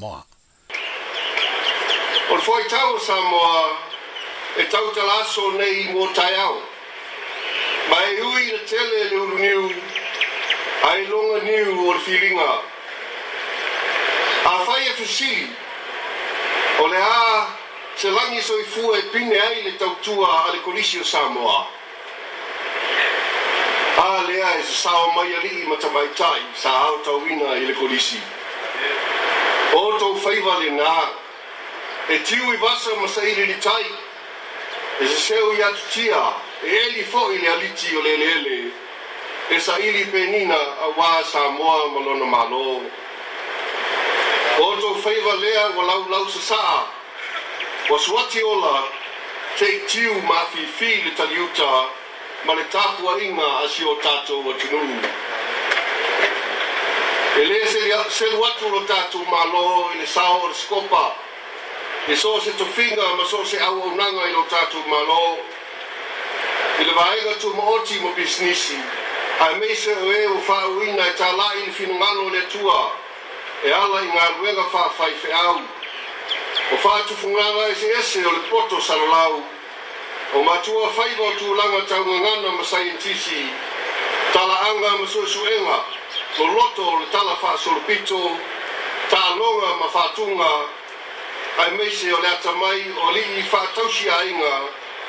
Samoa. O le tau Samoa, e tau te laso nei i mō tai au. Ma e ui na tele e uru niu, a e longa niu o le whilinga. A whai e fusi, o le a se langi so i fua e pine ai le tau tua a le kolisio Samoa. A lea e se sao mai ali i matamai tai, sa au tau ina i le kolisio faiva le nā. E tiu i vasa ma sa ili ni tai. E se seo i atu tia, e eli fo i aliti o le E sa ili penina a wā sa moa malona malo. Oto faiva lea wa lau lau sa saa. Wa suati ola, te tiu ma fi fi le taliuta ma le tapua inga a si o tato wa tunu. Ele se ele se o outro lutar tu malo ele sao o escopa. E só se tu finga, mas só se ao o nanga ele lutar tu malo. Ele vai ir tu mo ótimo business. A mesa o eu fa o ina e tá lá em fino malo ele tua. E ala em arruela fa fa e feau. O fa tu funga esse esse o porto salolau. O matua fa igual tu langa tau ngana mas aí em tisi. Tala anga mas o suenga. Tala anga mas o suenga o loto o le tala wha sorpito, tā longa ma whātunga, ai meise o le ata mai o li i whātausi a inga,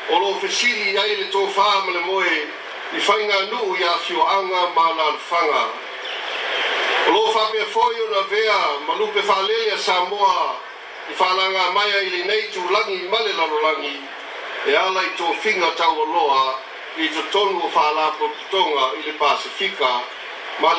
o lo whesiri ai le tō whāma le moe, i whainga nuu i a fio anga ma la whanga. O lo whapea fōi o na vea, ma lupe whālele a Samoa, i whālanga mai ai le nei tū langi i male lalolangi, e ala i tō whinga tau aloha, i tō tonu o whālapo tonga i le Pasifika,